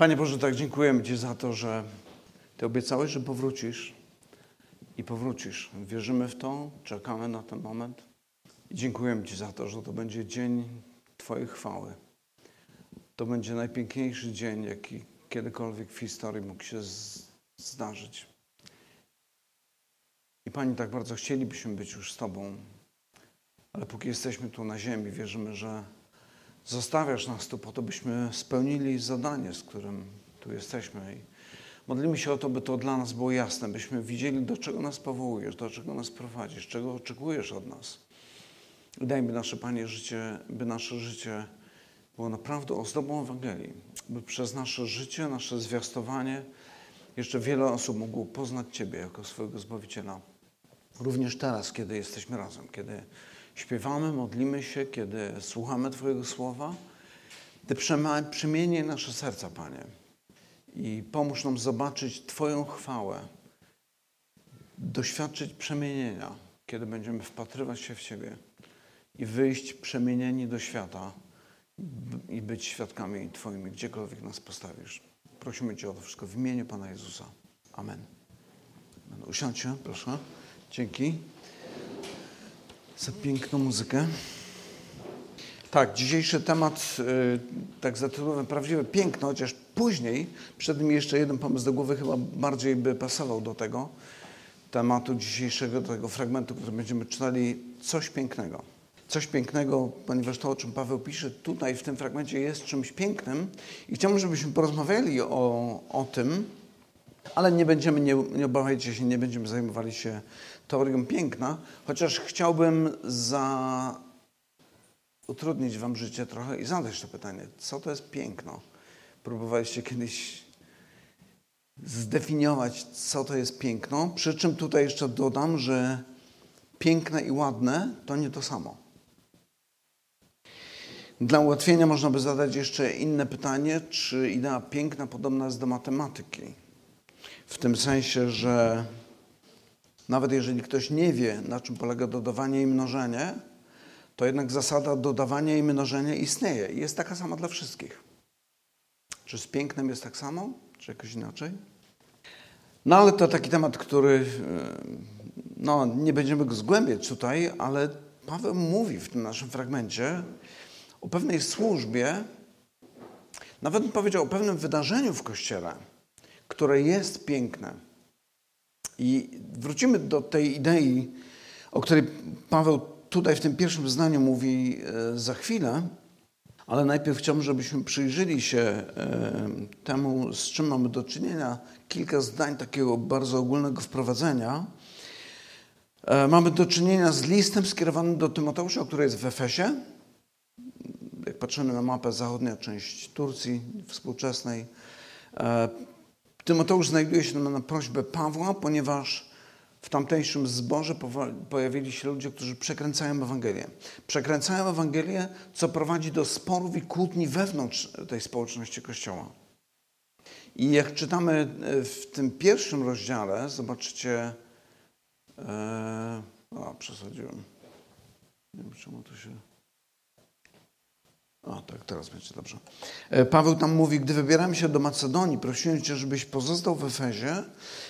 Panie Boże, tak dziękujemy Ci za to, że Ty obiecałeś, że powrócisz i powrócisz. Wierzymy w to, czekamy na ten moment i dziękujemy Ci za to, że to będzie dzień Twojej chwały. To będzie najpiękniejszy dzień, jaki kiedykolwiek w historii mógł się zdarzyć. I Pani, tak bardzo chcielibyśmy być już z Tobą, ale póki jesteśmy tu na ziemi, wierzymy, że zostawiasz nas tu po to, byśmy spełnili zadanie, z którym tu jesteśmy. I modlimy się o to, by to dla nas było jasne, byśmy widzieli, do czego nas powołujesz, do czego nas prowadzisz, czego oczekujesz od nas. I daj mi nasze Panie życie, by nasze życie było naprawdę ozdobą Ewangelii, by przez nasze życie, nasze zwiastowanie jeszcze wiele osób mogło poznać Ciebie jako swojego Zbawiciela. Również teraz, kiedy jesteśmy razem, kiedy śpiewamy, modlimy się, kiedy słuchamy Twojego słowa, Ty przemieniaj nasze serca, Panie. I pomóż nam zobaczyć Twoją chwałę, doświadczyć przemienienia, kiedy będziemy wpatrywać się w Ciebie i wyjść przemienieni do świata i być świadkami Twoimi, gdziekolwiek nas postawisz. Prosimy Cię o to wszystko w imieniu Pana Jezusa. Amen. Usiądźcie, proszę. Dzięki za piękną muzykę. Tak, dzisiejszy temat, y, tak zatytułowany Prawdziwe Piękno, chociaż później przed mi jeszcze jeden pomysł do głowy chyba bardziej by pasował do tego tematu dzisiejszego, do tego fragmentu, który będziemy czytali, coś pięknego. Coś pięknego, ponieważ to, o czym Paweł pisze tutaj w tym fragmencie jest czymś pięknym i chciałbym, żebyśmy porozmawiali o, o tym, ale nie będziemy, nie, nie obawiajcie się, nie będziemy zajmowali się teorią piękna, chociaż chciałbym za... utrudnić Wam życie trochę i zadać to pytanie, co to jest piękno? Próbowaliście kiedyś zdefiniować, co to jest piękno, przy czym tutaj jeszcze dodam, że piękne i ładne to nie to samo. Dla ułatwienia można by zadać jeszcze inne pytanie, czy idea piękna podobna jest do matematyki. W tym sensie, że nawet jeżeli ktoś nie wie, na czym polega dodawanie i mnożenie, to jednak zasada dodawania i mnożenia istnieje i jest taka sama dla wszystkich. Czy z pięknem jest tak samo, czy jakoś inaczej? No ale to taki temat, który e, no, nie będziemy go zgłębiać tutaj, ale Paweł mówi w tym naszym fragmencie o pewnej służbie, nawet bym powiedział o pewnym wydarzeniu w Kościele, które jest piękne i wrócimy do tej idei, o której Paweł tutaj w tym pierwszym zdaniu mówi e, za chwilę, ale najpierw chciałbym, żebyśmy przyjrzeli się e, temu, z czym mamy do czynienia. Kilka zdań takiego bardzo ogólnego wprowadzenia. E, mamy do czynienia z listem skierowanym do Tymoteusza, który jest w Efesie. Jak patrzymy na mapę, zachodnia część Turcji współczesnej. Tymoteusz znajduje się na prośbę Pawła, ponieważ w tamtejszym zborze pojawili się ludzie, którzy przekręcają Ewangelię. Przekręcają Ewangelię, co prowadzi do sporów i kłótni wewnątrz tej społeczności Kościoła. I jak czytamy e, w tym pierwszym rozdziale, zobaczycie. O, przesadziłem. Nie wiem, czemu to się. O, tak, teraz będzie dobrze. E, Paweł tam mówi, gdy wybieramy się do Macedonii, prosiłem Cię, żebyś pozostał w Efezie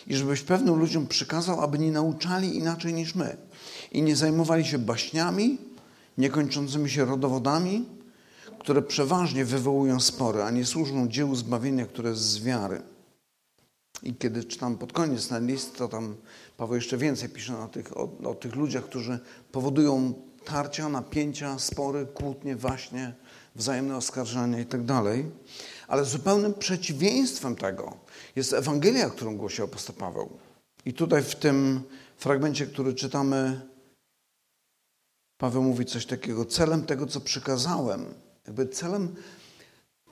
i żebyś pewnym ludziom przykazał, aby nie nauczali inaczej niż my i nie zajmowali się baśniami, niekończącymi się rodowodami, które przeważnie wywołują spory, a nie służą dziełu zbawienia, które jest z wiary. I kiedy czytam pod koniec ten list, to tam Paweł jeszcze więcej pisze o tych, o, o tych ludziach, którzy powodują tarcia, napięcia, spory, kłótnie, właśnie, wzajemne oskarżania i tak. Ale zupełnym przeciwieństwem tego jest Ewangelia, którą głosi apostoł Paweł. I tutaj w tym fragmencie, który czytamy, Paweł mówi coś takiego. Celem tego, co przykazałem, jakby celem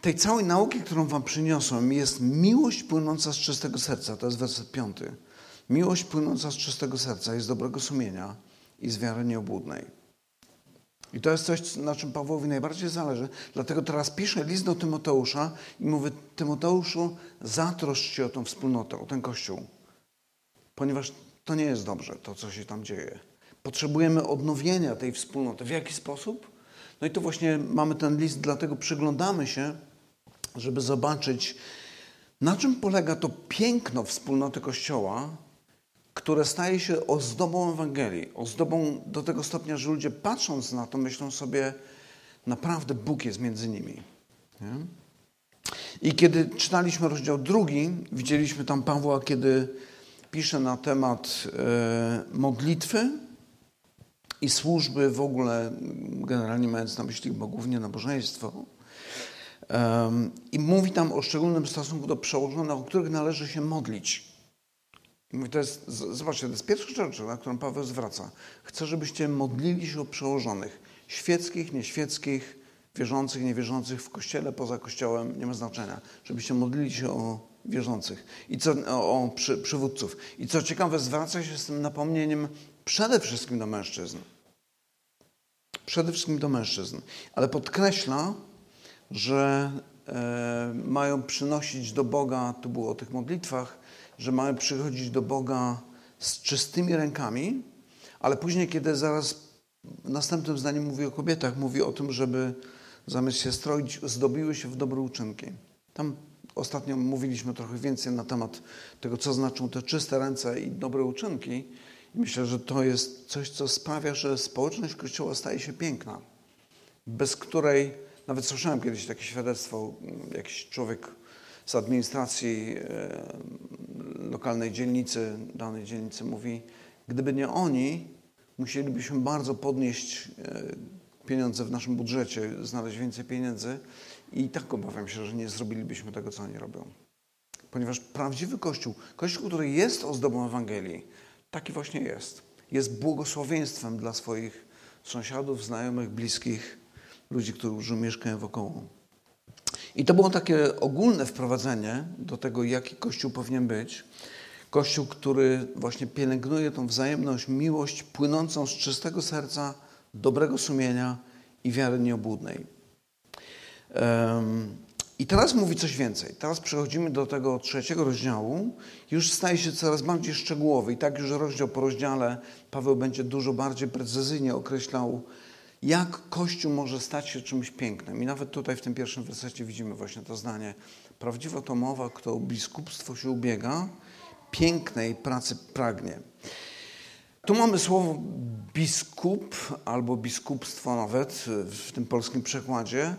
tej całej nauki, którą wam przyniosłem, jest miłość płynąca z czystego serca. To jest werset piąty. Miłość płynąca z czystego serca jest dobrego sumienia i z wiary nieobłudnej. I to jest coś, na czym Pawłowi najbardziej zależy. Dlatego teraz pisze list do Tymoteusza i mówi: Tymoteuszu, zatroszcz się o tą wspólnotę, o ten kościół. Ponieważ to nie jest dobrze, to co się tam dzieje. Potrzebujemy odnowienia tej wspólnoty. W jaki sposób? No i to właśnie mamy ten list, dlatego przyglądamy się, żeby zobaczyć, Na czym polega to piękno wspólnoty Kościoła, które staje się ozdobą Ewangelii, ozdobą do tego stopnia, że ludzie patrząc na to myślą sobie, naprawdę Bóg jest między nimi. Nie? I kiedy czytaliśmy rozdział drugi, widzieliśmy tam Pawła, kiedy pisze na temat e, modlitwy i służby w ogóle, generalnie mając na myśli głównie nabożeństwo. I mówi tam o szczególnym stosunku do przełożonych, o których należy się modlić. Mówi, to jest, zobaczcie, to jest pierwsza rzecz, na którą Paweł zwraca. Chcę, żebyście modlili się o przełożonych. Świeckich, nieświeckich, wierzących, niewierzących w kościele, poza kościołem, nie ma znaczenia. Żebyście modlili się o wierzących i co, o, o przy, przywódców. I co ciekawe, zwraca się z tym napomnieniem przede wszystkim do mężczyzn. Przede wszystkim do mężczyzn. Ale podkreśla, że e, mają przynosić do Boga, tu było o tych modlitwach, że mają przychodzić do Boga z czystymi rękami, ale później, kiedy zaraz następnym zdaniem mówi o kobietach, mówi o tym, żeby zamiast się stroić, zdobiły się w dobre uczynki. Tam ostatnio mówiliśmy trochę więcej na temat tego, co znaczą te czyste ręce i dobre uczynki. I myślę, że to jest coś, co sprawia, że społeczność Kościoła staje się piękna, bez której, nawet słyszałem kiedyś takie świadectwo, jakiś człowiek z administracji lokalnej dzielnicy, danej dzielnicy mówi, gdyby nie oni, musielibyśmy bardzo podnieść e, pieniądze w naszym budżecie, znaleźć więcej pieniędzy i tak obawiam się, że nie zrobilibyśmy tego, co oni robią. Ponieważ prawdziwy Kościół, Kościół, który jest ozdobą Ewangelii, taki właśnie jest. Jest błogosławieństwem dla swoich sąsiadów, znajomych, bliskich, ludzi, którzy mieszkają wokoło. I to było takie ogólne wprowadzenie do tego, jaki Kościół powinien być. Kościół, który właśnie pielęgnuje tą wzajemność, miłość płynącą z czystego serca, dobrego sumienia i wiary nieobłudnej. I teraz mówi coś więcej. Teraz przechodzimy do tego trzeciego rozdziału. Już staje się coraz bardziej szczegółowy. I tak już rozdział po rozdziale Paweł będzie dużo bardziej precyzyjnie określał, jak Kościół może stać się czymś pięknym. I nawet tutaj w tym pierwszym wersecie widzimy właśnie to zdanie. Prawdziwa to mowa, kto o biskupstwo się ubiega, pięknej pracy pragnie. Tu mamy słowo biskup albo biskupstwo nawet w tym polskim przekładzie.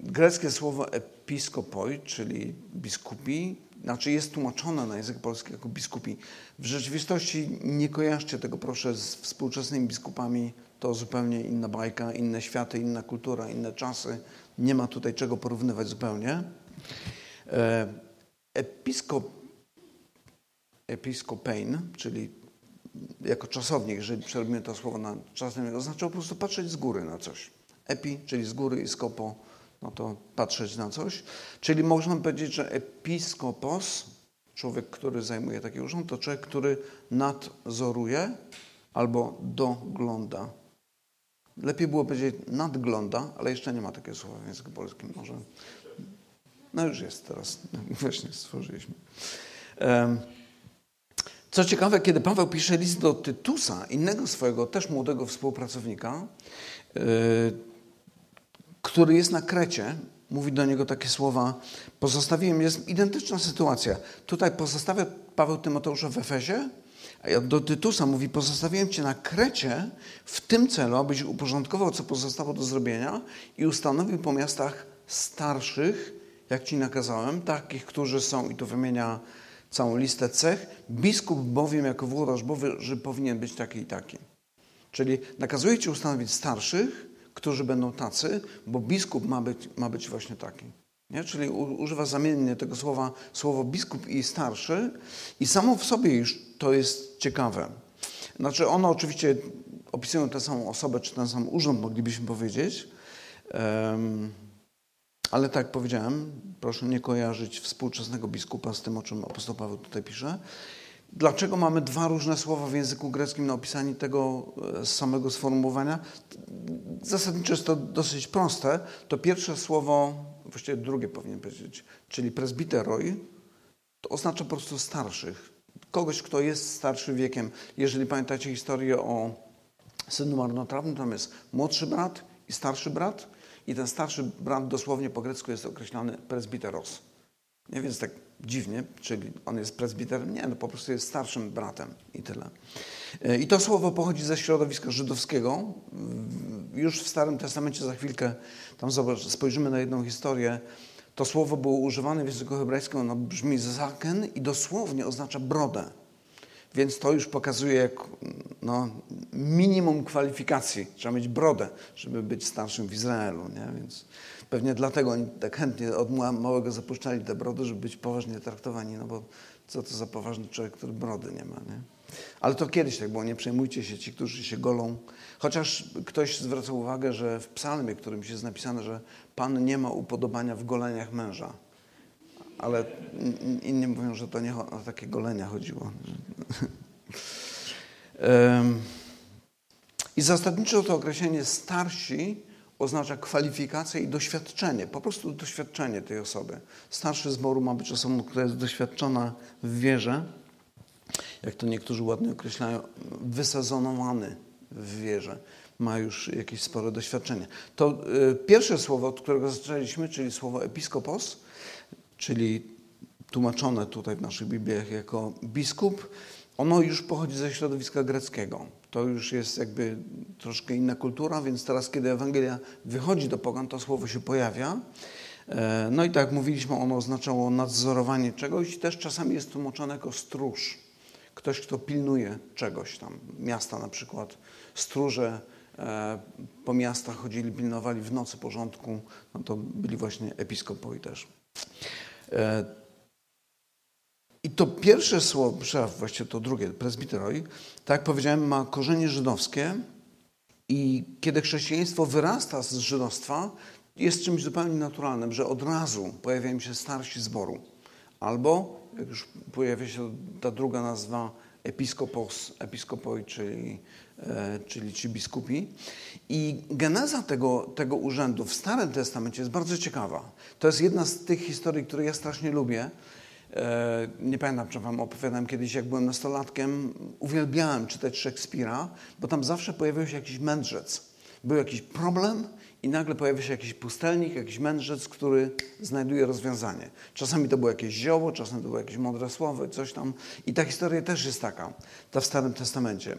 Greckie słowo episkopoi, czyli biskupi, znaczy jest tłumaczone na język polski jako biskupi. W rzeczywistości nie kojarzcie tego proszę z współczesnymi biskupami. To zupełnie inna bajka, inne światy, inna kultura, inne czasy. Nie ma tutaj czego porównywać zupełnie. E, episkop, czyli jako czasownik, jeżeli przerobimy to słowo na czasownik, oznacza po prostu patrzeć z góry na coś. Epi, czyli z góry i skopo, no to patrzeć na coś. Czyli można powiedzieć, że episkopos, człowiek, który zajmuje taki urząd, to człowiek, który nadzoruje albo dogląda. Lepiej było powiedzieć nadgląda, ale jeszcze nie ma takiego słowa w języku polskim. Może. No już jest teraz. Właśnie stworzyliśmy. Co ciekawe, kiedy Paweł pisze list do Tytusa, innego swojego, też młodego współpracownika, yy, który jest na Krecie, mówi do niego takie słowa, pozostawiłem, jest identyczna sytuacja. Tutaj pozostawia Paweł Tymoteusza w Efezie, do Tytusa mówi, pozostawiłem cię na Krecie w tym celu, abyś uporządkował, co pozostało do zrobienia i ustanowił po miastach starszych, jak ci nakazałem, takich, którzy są, i tu wymienia całą listę cech. Biskup bowiem jako włodarz Boży powinien być taki i taki. Czyli nakazuje ci ustanowić starszych, którzy będą tacy, bo biskup ma być, ma być właśnie taki. Nie? Czyli używa zamiennie tego słowa, słowo biskup i starszy i samo w sobie już to jest ciekawe. Znaczy one oczywiście opisują tę samą osobę, czy ten sam urząd, moglibyśmy powiedzieć. Um, ale tak jak powiedziałem, proszę nie kojarzyć współczesnego biskupa z tym, o czym apostoł Paweł tutaj pisze. Dlaczego mamy dwa różne słowa w języku greckim na opisanie tego e, samego sformułowania? Zasadniczo jest to dosyć proste. To pierwsze słowo, właściwie drugie powinien powiedzieć, czyli presbiteroi, to oznacza po prostu starszych. Kogoś, kto jest starszy wiekiem. Jeżeli pamiętacie historię o synu marnotrawnym, tam jest młodszy brat i starszy brat. I ten starszy brat dosłownie po grecku jest określany presbiteros. Nie, więc tak dziwnie, czyli on jest prezbiterem? Nie, no po prostu jest starszym bratem i tyle. E, I to słowo pochodzi ze środowiska żydowskiego. Już w Starym Testamencie za chwilkę tam zobacz, spojrzymy na jedną historię. To słowo było używane w języku hebrajskim, ono brzmi zaken i dosłownie oznacza brodę. Więc to już pokazuje jak no, minimum kwalifikacji. Trzeba mieć brodę, żeby być starszym w Izraelu. Nie? Więc pewnie dlatego oni tak chętnie od małego zapuszczali te brody, żeby być poważnie traktowani. No bo co to za poważny człowiek, który brody nie ma. Nie? Ale to kiedyś tak było, nie przejmujcie się ci, którzy się golą. Chociaż ktoś zwraca uwagę, że w psalmie, którym jest napisane, że Pan nie ma upodobania w goleniach męża. Ale inni mówią, że to nie o takie golenia chodziło. I zasadniczo to określenie starsi oznacza kwalifikację i doświadczenie, po prostu doświadczenie tej osoby. Starszy zboru ma być osobą, która jest doświadczona w wierze, jak to niektórzy ładnie określają, wysezonowany w wierze, ma już jakieś spore doświadczenie. To y, pierwsze słowo, od którego zaczęliśmy, czyli słowo episkopos, czyli tłumaczone tutaj w naszych Bibliach jako biskup, ono już pochodzi ze środowiska greckiego. To już jest jakby troszkę inna kultura, więc teraz, kiedy Ewangelia wychodzi do pogan, to słowo się pojawia. E, no i tak jak mówiliśmy, ono oznaczało nadzorowanie czegoś też czasami jest tłumaczone jako stróż. Ktoś, kto pilnuje czegoś tam. Miasta na przykład, stróże e, po miastach chodzili, pilnowali w nocy porządku, no to byli właśnie episkopoi też. To pierwsze słowo, właściwie to drugie, presbiteroi, tak jak powiedziałem, ma korzenie żydowskie i kiedy chrześcijaństwo wyrasta z żydostwa, jest czymś zupełnie naturalnym, że od razu pojawiają się starsi zboru. Albo, jak już pojawia się ta druga nazwa, episkopos, episkopoi, czyli, e, czyli ci biskupi. I geneza tego, tego urzędu w Starym Testamencie jest bardzo ciekawa. To jest jedna z tych historii, które ja strasznie lubię. E, nie pamiętam, czy wam opowiadałem kiedyś, jak byłem nastolatkiem, uwielbiałem czytać Szekspira, bo tam zawsze pojawiał się jakiś mędrzec. Był jakiś problem i nagle pojawia się jakiś pustelnik, jakiś mędrzec, który znajduje rozwiązanie. Czasami to było jakieś zioło, czasem to było jakieś mądre słowo, coś tam. I ta historia też jest taka, ta w Starym Testamencie.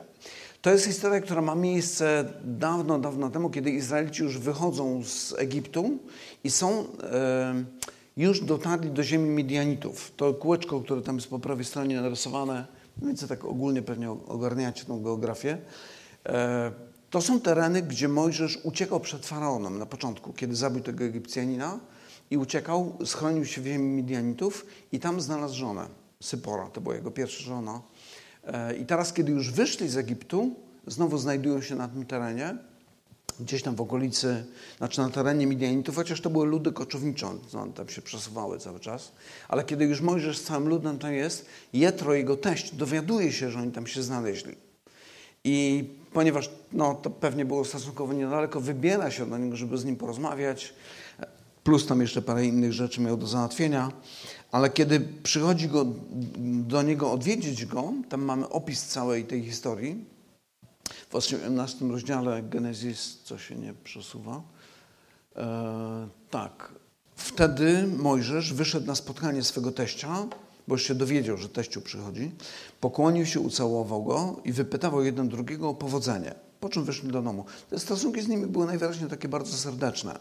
To jest historia, która ma miejsce dawno, dawno temu, kiedy Izraelici już wychodzą z Egiptu i są... E, już dotarli do ziemi Midianitów. To kółeczko, które tam jest po prawej stronie narysowane, więc tak ogólnie pewnie ogarniacie tą geografię. E, to są tereny, gdzie Mojżesz uciekał przed faraonem na początku, kiedy zabił tego Egipcjanina i uciekał, schronił się w ziemi Midianitów i tam znalazł żonę, Sypora, to była jego pierwsza żona. E, I teraz, kiedy już wyszli z Egiptu, znowu znajdują się na tym terenie gdzieś tam w okolicy, znaczy na terenie Midianitów, chociaż to były ludy koczownicze, no, tam się przesuwały cały czas. Ale kiedy już Mojżesz z całym ludem tam jest, Jetro, jego teść, dowiaduje się, że oni tam się znaleźli. I ponieważ no, to pewnie było stosunkowo niedaleko, wybiera się do niego, żeby z nim porozmawiać, plus tam jeszcze parę innych rzeczy miał do załatwienia. Ale kiedy przychodzi go, do niego odwiedzić go, tam mamy opis całej tej historii, w 18 rozdziale Genezis, co się nie przesuwa, e, tak. Wtedy Mojżesz wyszedł na spotkanie swego teścia, bo już się dowiedział, że teściu przychodzi, pokłonił się, ucałował go i wypytał jeden drugiego o powodzenie. Po czym wyszli do domu. Te stosunki z nimi były najwyraźniej takie bardzo serdeczne.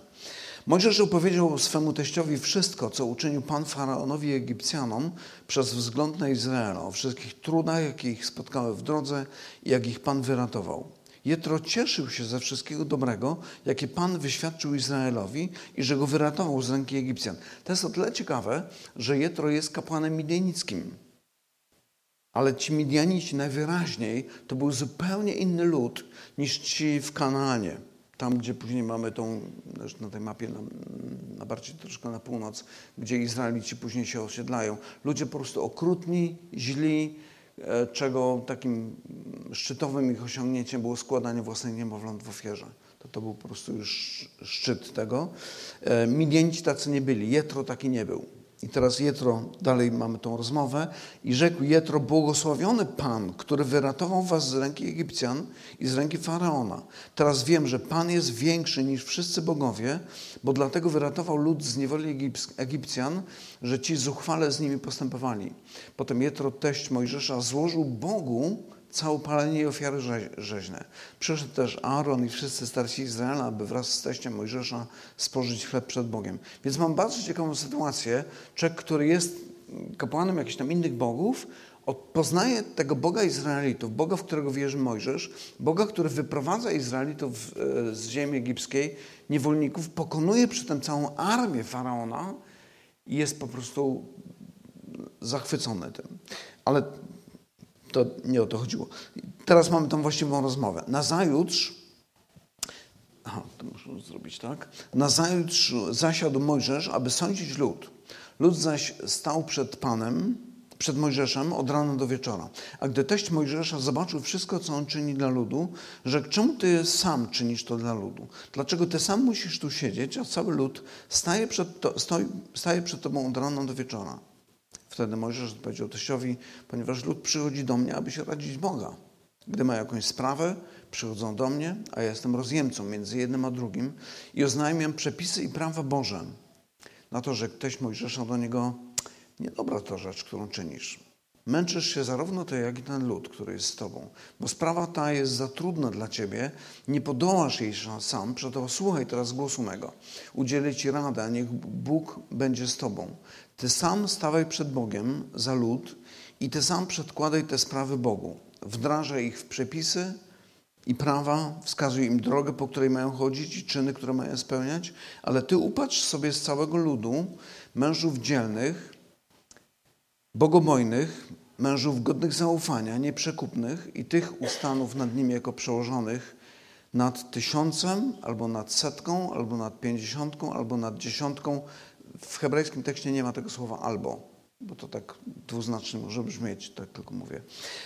Mojżesz opowiedział swemu teściowi wszystko, co uczynił Pan Faraonowi i Egipcjanom przez wzgląd na Izraela, o wszystkich trudach, jakie ich spotkały w drodze i jak ich Pan wyratował. Jetro cieszył się ze wszystkiego dobrego, jakie Pan wyświadczył Izraelowi i że go wyratował z ręki Egipcjan. To jest o tyle ciekawe, że Jetro jest kapłanem midianickim. Ale ci Midianici najwyraźniej to był zupełnie inny lud niż ci w Kanaanie tam, gdzie później mamy tą, na tej mapie, na, na, bardziej troszkę na północ, gdzie Izraelici później się osiedlają. Ludzie po prostu okrutni, źli, e, czego takim szczytowym ich osiągnięciem było składanie własnych niemowląt w ofierze. To, to był po prostu już szczyt tego. E, Midianici tacy nie byli, Jetro taki nie był. I teraz Jetro, dalej mamy tą rozmowę. I rzekł Jetro, błogosławiony Pan, który wyratował was z ręki Egipcjan i z ręki Faraona. Teraz wiem, że Pan jest większy niż wszyscy bogowie, bo dlatego wyratował lud z niewoli Egipcjan, że ci zuchwale z nimi postępowali. Potem Jetro, teść Mojżesza, złożył Bogu całopalenie i ofiary rzeźne. Przyszedł też Aaron i wszyscy starsi Izraela, aby wraz z teściem Mojżesza spożyć chleb przed Bogiem. Więc mam bardzo ciekawą sytuację. Człowiek, który jest kapłanem jakichś tam innych bogów, poznaje tego Boga Izraelitów, Boga, w którego wierzy Mojżesz, Boga, który wyprowadza Izraelitów e, z ziemi egipskiej, niewolników, pokonuje przy tym całą armię Faraona i jest po prostu zachwycony tym. Ale to nie o to chodziło. Teraz mamy tą właściwą rozmowę. Nazajutrz, aha, to muszę zrobić tak. Nazajutrz zasiadł Mojżesz, aby sądzić lud. Lud zaś stał przed Panem, przed Mojżeszem od rana do wieczora. A gdy teść Mojżesza zobaczył wszystko, co on czyni dla ludu, rzekł, czemu ty sam czynisz to dla ludu? Dlaczego ty sam musisz tu siedzieć, a cały lud staje przed, to, stoi, staje przed tobą od rana do wieczora? Wtedy Mojżesz odpowiedział teściowi, ponieważ lud przychodzi do mnie, aby się radzić Boga. Gdy ma jakąś sprawę, przychodzą do mnie, a ja jestem rozjemcą między jednym a drugim i oznajmiam przepisy i prawa Boże. Na to, że ktoś Mojżesza do niego, niedobra to rzecz, którą czynisz. Męczysz się zarówno ty, jak i ten lud, który jest z tobą, bo sprawa ta jest za trudna dla ciebie, nie podołasz jej sam, przeto słuchaj teraz głosu mego. Udzielę ci radę, a niech Bóg będzie z tobą. Ty sam stawaj przed Bogiem za lud i ty sam przedkładaj te sprawy Bogu. Wdrażaj ich w przepisy i prawa, wskazuj im drogę, po której mają chodzić i czyny, które mają spełniać, ale ty upatrz sobie z całego ludu mężów dzielnych, bogobojnych, mężów godnych zaufania, nieprzekupnych i tych ustanów nad nimi jako przełożonych nad tysiącem, albo nad setką, albo nad pięćdziesiątką, albo nad dziesiątką. W hebrajskim tekście nie ma tego słowa albo, bo to tak dwuznacznie może brzmieć, tak tylko mówię.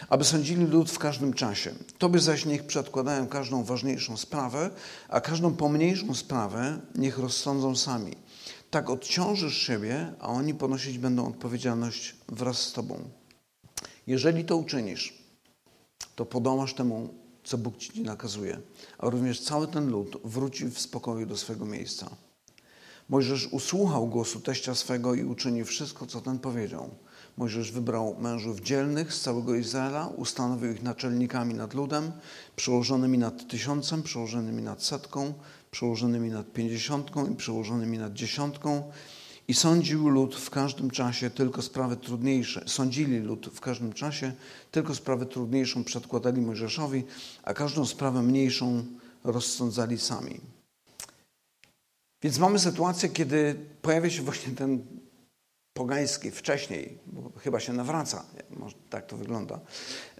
Aby sądzili lud w każdym czasie. Tobie zaś niech przedkładają każdą ważniejszą sprawę, a każdą pomniejszą sprawę niech rozsądzą sami tak odciążysz siebie, a oni ponosić będą odpowiedzialność wraz z Tobą. Jeżeli to uczynisz, to podołasz temu, co Bóg Ci nakazuje, a również cały ten lud wróci w spokoju do swego miejsca. Mojżesz usłuchał głosu teścia swego i uczynił wszystko, co ten powiedział. Mojżesz wybrał mężów dzielnych z całego Izraela, ustanowił ich naczelnikami nad ludem, przełożonymi nad tysiącem, przełożonymi nad setką, przełożonymi nad pięćdziesiątką i przełożonymi nad dziesiątką i sądził lud w każdym czasie tylko sprawy trudniejsze. Sądzili lud w każdym czasie, tylko sprawę trudniejszą przedkładali Mojżeszowi, a każdą sprawę mniejszą rozsądzali sami. Więc mamy sytuację, kiedy pojawia się właśnie ten pogański, wcześniej, bo chyba się nawraca, może tak to wygląda,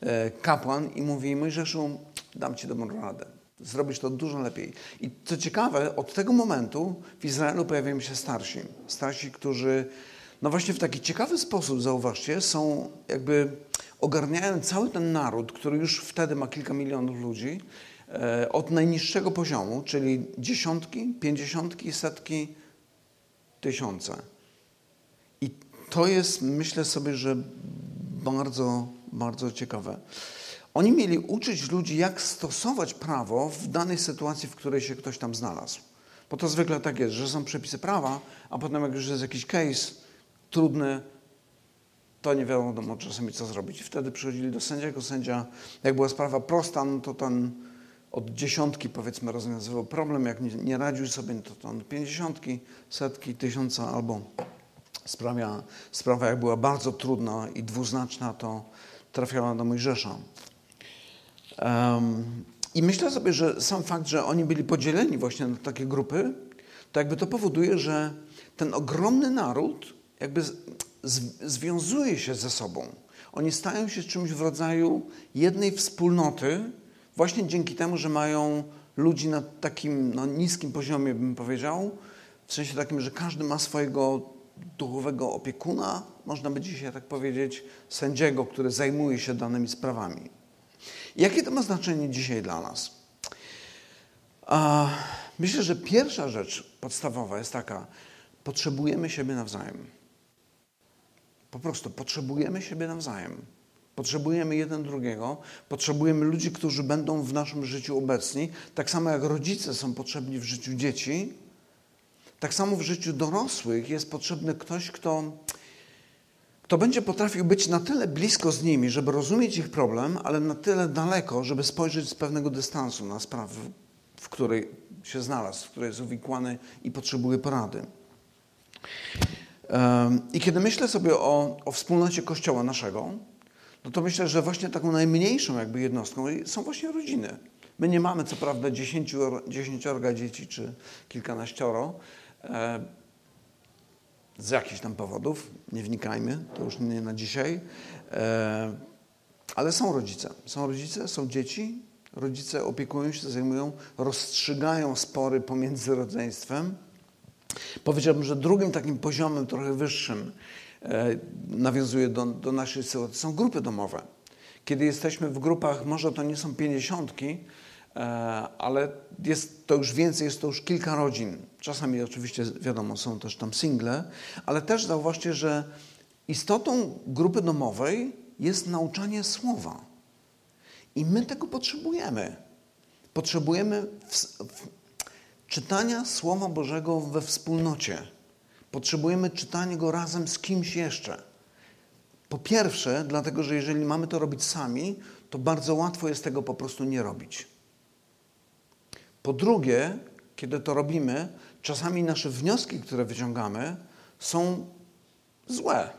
e, kapłan i mówi Mojżeszu, dam ci dobrą radę zrobić to dużo lepiej. I co ciekawe, od tego momentu w Izraelu pojawiają się starsi. Starsi, którzy no właśnie w taki ciekawy sposób, zauważcie, są jakby ogarniają cały ten naród, który już wtedy ma kilka milionów ludzi, od najniższego poziomu, czyli dziesiątki, pięćdziesiątki, setki, tysiące. I to jest, myślę sobie, że bardzo, bardzo ciekawe. Oni mieli uczyć ludzi, jak stosować prawo w danej sytuacji, w której się ktoś tam znalazł. Bo to zwykle tak jest, że są przepisy prawa, a potem jak już jest jakiś case trudny, to nie wiadomo czasami co zrobić. Wtedy przychodzili do sędziego, sędzia, jak była sprawa prosta, no to ten od dziesiątki powiedzmy rozwiązywał problem, jak nie, nie radził sobie, no to ten pięćdziesiątki, setki, tysiąca albo sprawa, sprawa jak była bardzo trudna i dwuznaczna, to trafiała do Mojżesza. Um, I myślę sobie, że sam fakt, że oni byli podzieleni właśnie na takie grupy, to jakby to powoduje, że ten ogromny naród jakby związuje się ze sobą. Oni stają się czymś w rodzaju jednej wspólnoty, właśnie dzięki temu, że mają ludzi na takim no, niskim poziomie, bym powiedział, w sensie takim, że każdy ma swojego duchowego opiekuna, można by dzisiaj tak powiedzieć, sędziego, który zajmuje się danymi sprawami. Jakie to ma znaczenie dzisiaj dla nas? Myślę, że pierwsza rzecz podstawowa jest taka: potrzebujemy siebie nawzajem. Po prostu potrzebujemy siebie nawzajem. Potrzebujemy jeden drugiego, potrzebujemy ludzi, którzy będą w naszym życiu obecni. Tak samo jak rodzice są potrzebni w życiu dzieci, tak samo w życiu dorosłych jest potrzebny ktoś, kto, kto będzie potrafił być na tyle blisko z nimi, żeby rozumieć ich problem, ale na tyle daleko, żeby spojrzeć z pewnego dystansu na sprawę, w której się znalazł, w której jest uwikłany i potrzebuje porady. I kiedy myślę sobie o, o wspólnocie Kościoła naszego, no to myślę, że właśnie taką najmniejszą jakby jednostką są właśnie rodziny. My nie mamy co prawda dziesięciorga dzieci czy kilkanaścioro, e, z jakichś tam powodów, nie wnikajmy, to już nie na dzisiaj, e, ale są rodzice. Są rodzice, są dzieci, rodzice opiekują się, zajmują, rozstrzygają spory pomiędzy rodzeństwem. Powiedziałbym, że drugim takim poziomem, trochę wyższym, nawiązuje do, do naszej sytuacji, są grupy domowe. Kiedy jesteśmy w grupach, może to nie są pięćdziesiątki, e, ale jest to już więcej, jest to już kilka rodzin. Czasami oczywiście, wiadomo, są też tam single, ale też zauważcie, że istotą grupy domowej jest nauczanie słowa. I my tego potrzebujemy. Potrzebujemy w, w, czytania Słowa Bożego we wspólnocie. Potrzebujemy czytania go razem z kimś jeszcze. Po pierwsze, dlatego że jeżeli mamy to robić sami, to bardzo łatwo jest tego po prostu nie robić. Po drugie, kiedy to robimy, czasami nasze wnioski, które wyciągamy, są złe,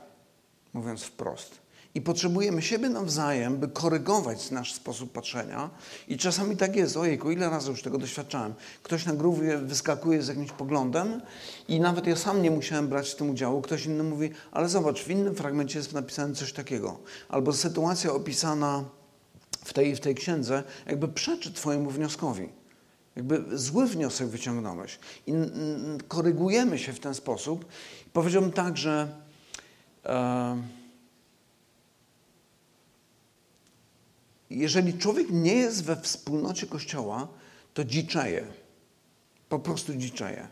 mówiąc wprost. I potrzebujemy siebie nawzajem, by korygować nasz sposób patrzenia. I czasami tak jest, ojejku, ile razy już tego doświadczałem. Ktoś na grówie wyskakuje z jakimś poglądem i nawet ja sam nie musiałem brać w tym udziału. Ktoś inny mówi, ale zobacz, w innym fragmencie jest napisane coś takiego. Albo sytuacja opisana w tej, w tej księdze jakby przeczy twojemu wnioskowi. Jakby zły wniosek wyciągnąłeś. I korygujemy się w ten sposób. Powiedziałbym tak, że... E, jeżeli człowiek nie jest we wspólnocie Kościoła, to dziczeje. Po prostu dziczeje.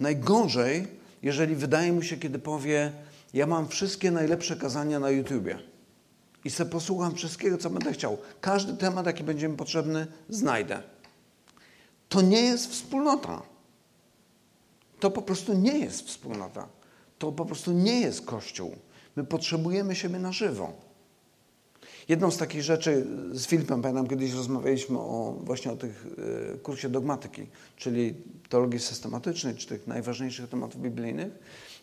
Najgorzej, jeżeli wydaje mu się, kiedy powie, ja mam wszystkie najlepsze kazania na YouTubie i se posłucham wszystkiego, co będę chciał. Każdy temat, jaki będzie mi potrzebny, znajdę. To nie jest wspólnota. To po prostu nie jest wspólnota. To po prostu nie jest Kościół. My potrzebujemy siebie na żywo. Jedną z takich rzeczy z Filipem, pamiętam, kiedyś rozmawialiśmy o, właśnie o tych y, kursie dogmatyki, czyli teologii systematycznej, czy tych najważniejszych tematów biblijnych.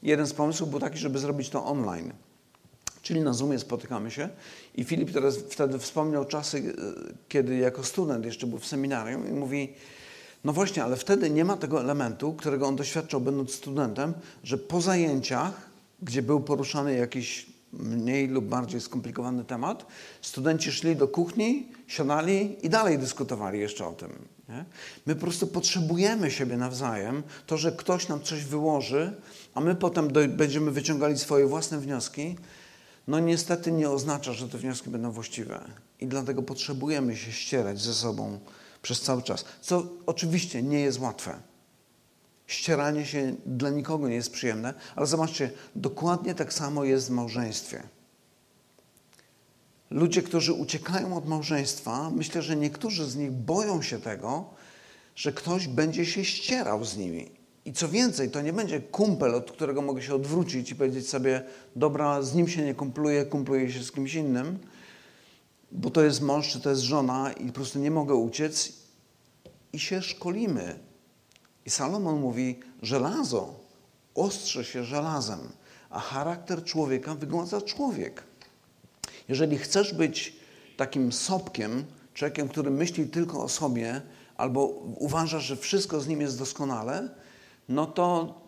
Jeden z pomysłów był taki, żeby zrobić to online. Czyli na Zoomie spotykamy się i Filip teraz wtedy wspomniał czasy, y, kiedy jako student jeszcze był w seminarium i mówi, no właśnie, ale wtedy nie ma tego elementu, którego on doświadczał będąc studentem, że po zajęciach, gdzie był poruszany jakiś mniej lub bardziej skomplikowany temat, studenci szli do kuchni, siadali i dalej dyskutowali jeszcze o tym. Nie? My po prostu potrzebujemy siebie nawzajem. To, że ktoś nam coś wyłoży, a my potem do, będziemy wyciągali swoje własne wnioski, no niestety nie oznacza, że te wnioski będą właściwe. I dlatego potrzebujemy się ścierać ze sobą przez cały czas. Co oczywiście nie jest łatwe. Ścieranie się dla nikogo nie jest przyjemne, ale zobaczcie, dokładnie tak samo jest w małżeństwie. Ludzie, którzy uciekają od małżeństwa, myślę, że niektórzy z nich boją się tego, że ktoś będzie się ścierał z nimi. I co więcej, to nie będzie kumpel, od którego mogę się odwrócić i powiedzieć sobie, dobra, z nim się nie kumpluję, kumpluję się z kimś innym, bo to jest mąż czy to jest żona i po prostu nie mogę uciec. I się szkolimy i Salomon mówi, żelazo ostrze się żelazem, a charakter człowieka wygładza człowiek. Jeżeli chcesz być takim sopkiem, człowiekiem, który myśli tylko o sobie, albo uważasz, że wszystko z nim jest doskonale, no to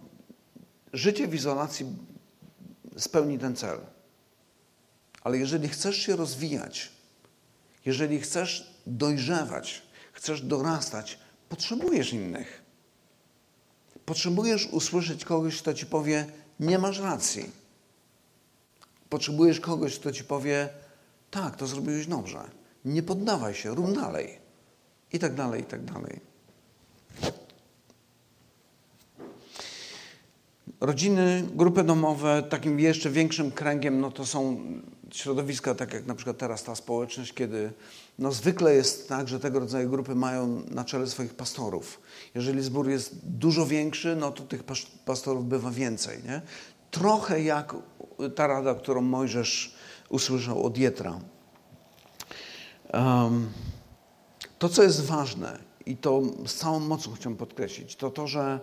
życie w izolacji spełni ten cel. Ale jeżeli chcesz się rozwijać, jeżeli chcesz dojrzewać, chcesz dorastać, potrzebujesz innych. Potrzebujesz usłyszeć kogoś, kto ci powie: Nie masz racji. Potrzebujesz kogoś, kto ci powie: Tak, to zrobiłeś dobrze. Nie poddawaj się, rób dalej. I tak dalej, i tak dalej. rodziny, grupy domowe, takim jeszcze większym kręgiem, no to są środowiska, tak jak na przykład teraz ta społeczność, kiedy no zwykle jest tak, że tego rodzaju grupy mają na czele swoich pastorów. Jeżeli zbór jest dużo większy, no to tych pastorów bywa więcej. Nie? Trochę jak ta rada, którą Mojżesz usłyszał od Jetra. Um, to, co jest ważne i to z całą mocą chciałem podkreślić, to to, że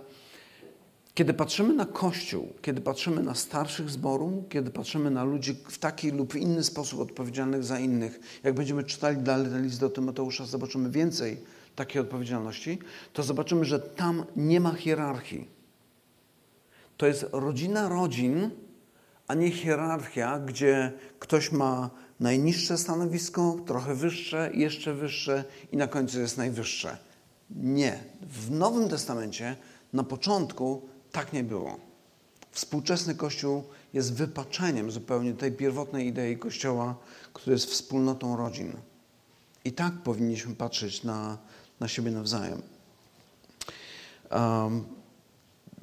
kiedy patrzymy na Kościół, kiedy patrzymy na starszych zboru, kiedy patrzymy na ludzi w taki lub inny sposób odpowiedzialnych za innych, jak będziemy czytali dalej list do Tymoteusza, zobaczymy więcej takiej odpowiedzialności, to zobaczymy, że tam nie ma hierarchii. To jest rodzina rodzin, a nie hierarchia, gdzie ktoś ma najniższe stanowisko, trochę wyższe, jeszcze wyższe i na końcu jest najwyższe. Nie. W Nowym Testamencie na początku tak nie było. Współczesny Kościół jest wypaczeniem zupełnie tej pierwotnej idei Kościoła, który jest wspólnotą rodzin. I tak powinniśmy patrzeć na, na siebie nawzajem. Um,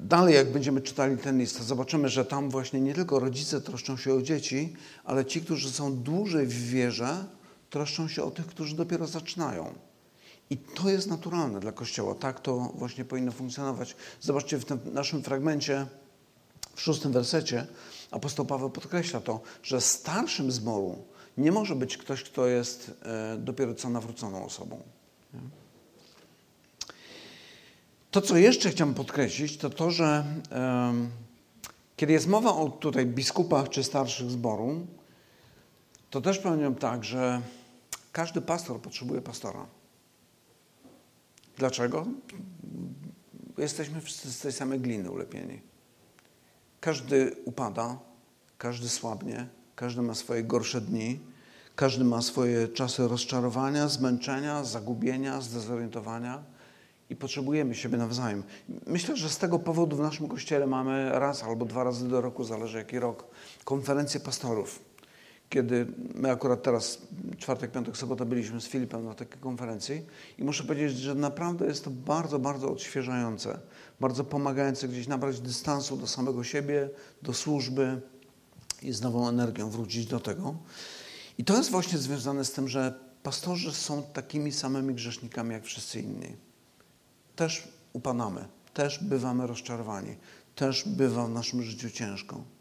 dalej, jak będziemy czytali ten list, zobaczymy, że tam właśnie nie tylko rodzice troszczą się o dzieci, ale ci, którzy są dłużej w wierze, troszczą się o tych, którzy dopiero zaczynają. I to jest naturalne dla Kościoła. Tak to właśnie powinno funkcjonować. Zobaczcie w tym naszym fragmencie, w szóstym wersecie, apostoł Paweł podkreśla to, że starszym zboru nie może być ktoś, kto jest e, dopiero co nawróconą osobą. To, co jeszcze chciałem podkreślić, to to, że kiedy jest mowa o tutaj biskupach czy starszych zboru, to też powiem tak, że każdy pastor potrzebuje pastora. Dlaczego? Jesteśmy wszyscy z tej samej gliny ulepieni. Każdy upada, każdy słabnie, każdy ma swoje gorsze dni, każdy ma swoje czasy rozczarowania, zmęczenia, zagubienia, zdezorientowania i potrzebujemy siebie nawzajem. Myślę, że z tego powodu w naszym kościele mamy raz albo dwa razy do roku, zależy jaki rok, konferencję pastorów kiedy my akurat teraz, czwartek, piątek, sobota byliśmy z Filipem na takiej konferencji i muszę powiedzieć, że naprawdę jest to bardzo, bardzo odświeżające, bardzo pomagające gdzieś nabrać dystansu do samego siebie, do służby i z nową energią wrócić do tego. I to jest właśnie związane z tym, że pastorzy są takimi samymi grzesznikami jak wszyscy inni. Też upadamy, też bywamy rozczarowani, też bywa w naszym życiu ciężko.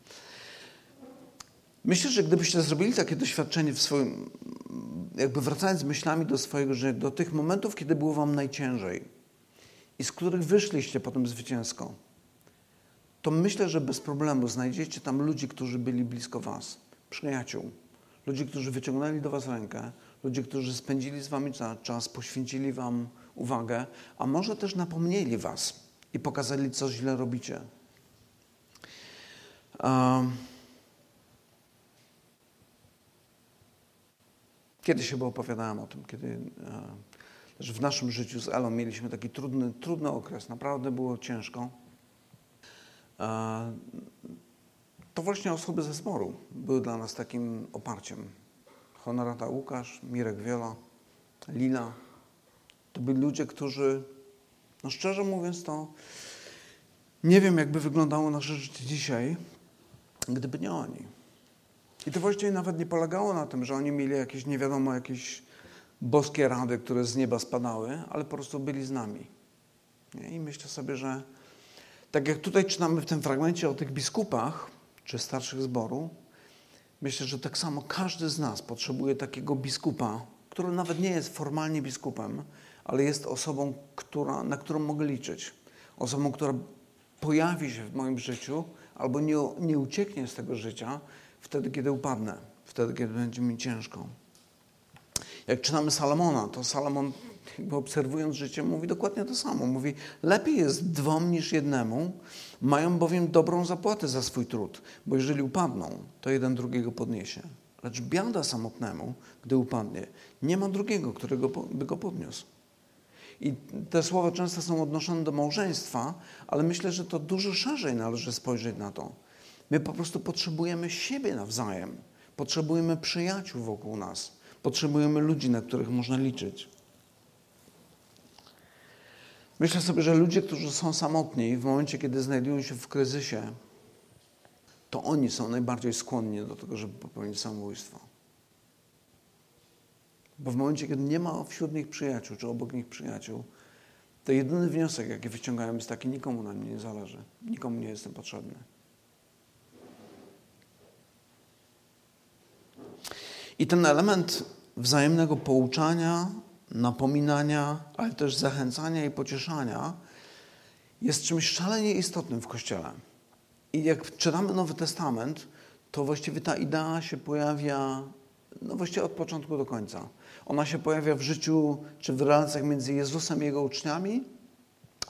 Myślę, że gdybyście zrobili takie doświadczenie w swoim, jakby wracając myślami do swojego życia, do tych momentów, kiedy było wam najciężej i z których wyszliście potem zwycięsko, to myślę, że bez problemu znajdziecie tam ludzi, którzy byli blisko was, przyjaciół, ludzi, którzy wyciągnęli do was rękę, ludzi, którzy spędzili z wami czas, poświęcili wam uwagę, a może też napomnieli was i pokazali, co źle robicie. Um, Kiedyś chyba opowiadałem o tym, kiedy e, w naszym życiu z Elą mieliśmy taki trudny, trudny okres. Naprawdę było ciężko. E, to właśnie osoby ze zboru były dla nas takim oparciem. Honorata Łukasz, Mirek Wiola, Lila. To byli ludzie, którzy, no szczerze mówiąc, to nie wiem, jakby wyglądało nasze życie dzisiaj, gdyby nie oni. I to właściwie nawet nie polegało na tym, że oni mieli jakieś, nie wiadomo, jakieś boskie rady, które z nieba spadały, ale po prostu byli z nami. I myślę sobie, że tak jak tutaj czytamy w tym fragmencie o tych biskupach, czy starszych zboru, myślę, że tak samo każdy z nas potrzebuje takiego biskupa, który nawet nie jest formalnie biskupem, ale jest osobą, która, na którą mogę liczyć. Osobą, która pojawi się w moim życiu albo nie, nie ucieknie z tego życia, wtedy, kiedy upadnę, wtedy, kiedy będzie mi ciężko. Jak czytamy Salomona, to Salomon, jakby obserwując życie, mówi dokładnie to samo. Mówi, lepiej jest dwom niż jednemu, mają bowiem dobrą zapłatę za swój trud, bo jeżeli upadną, to jeden drugiego podniesie. Lecz biada samotnemu, gdy upadnie, nie ma drugiego, którego by go podniósł. I te słowa często są odnoszone do małżeństwa, ale myślę, że to dużo szerzej należy spojrzeć na to. My po prostu potrzebujemy siebie nawzajem. Potrzebujemy przyjaciół wokół nas. Potrzebujemy ludzi, na których można liczyć. Myślę sobie, że ludzie, którzy są samotni, w momencie, kiedy znajdują się w kryzysie, to oni są najbardziej skłonni do tego, żeby popełnić samobójstwo. Bo w momencie, kiedy nie ma wśród nich przyjaciół, czy obok nich przyjaciół, to jedyny wniosek, jaki wyciągają, jest taki: nikomu na mnie nie zależy, nikomu nie jestem potrzebny. I ten element wzajemnego pouczania, napominania, ale też zachęcania i pocieszania jest czymś szalenie istotnym w Kościele. I jak czytamy Nowy Testament, to właściwie ta idea się pojawia no właściwie od początku do końca. Ona się pojawia w życiu czy w relacjach między Jezusem i Jego uczniami.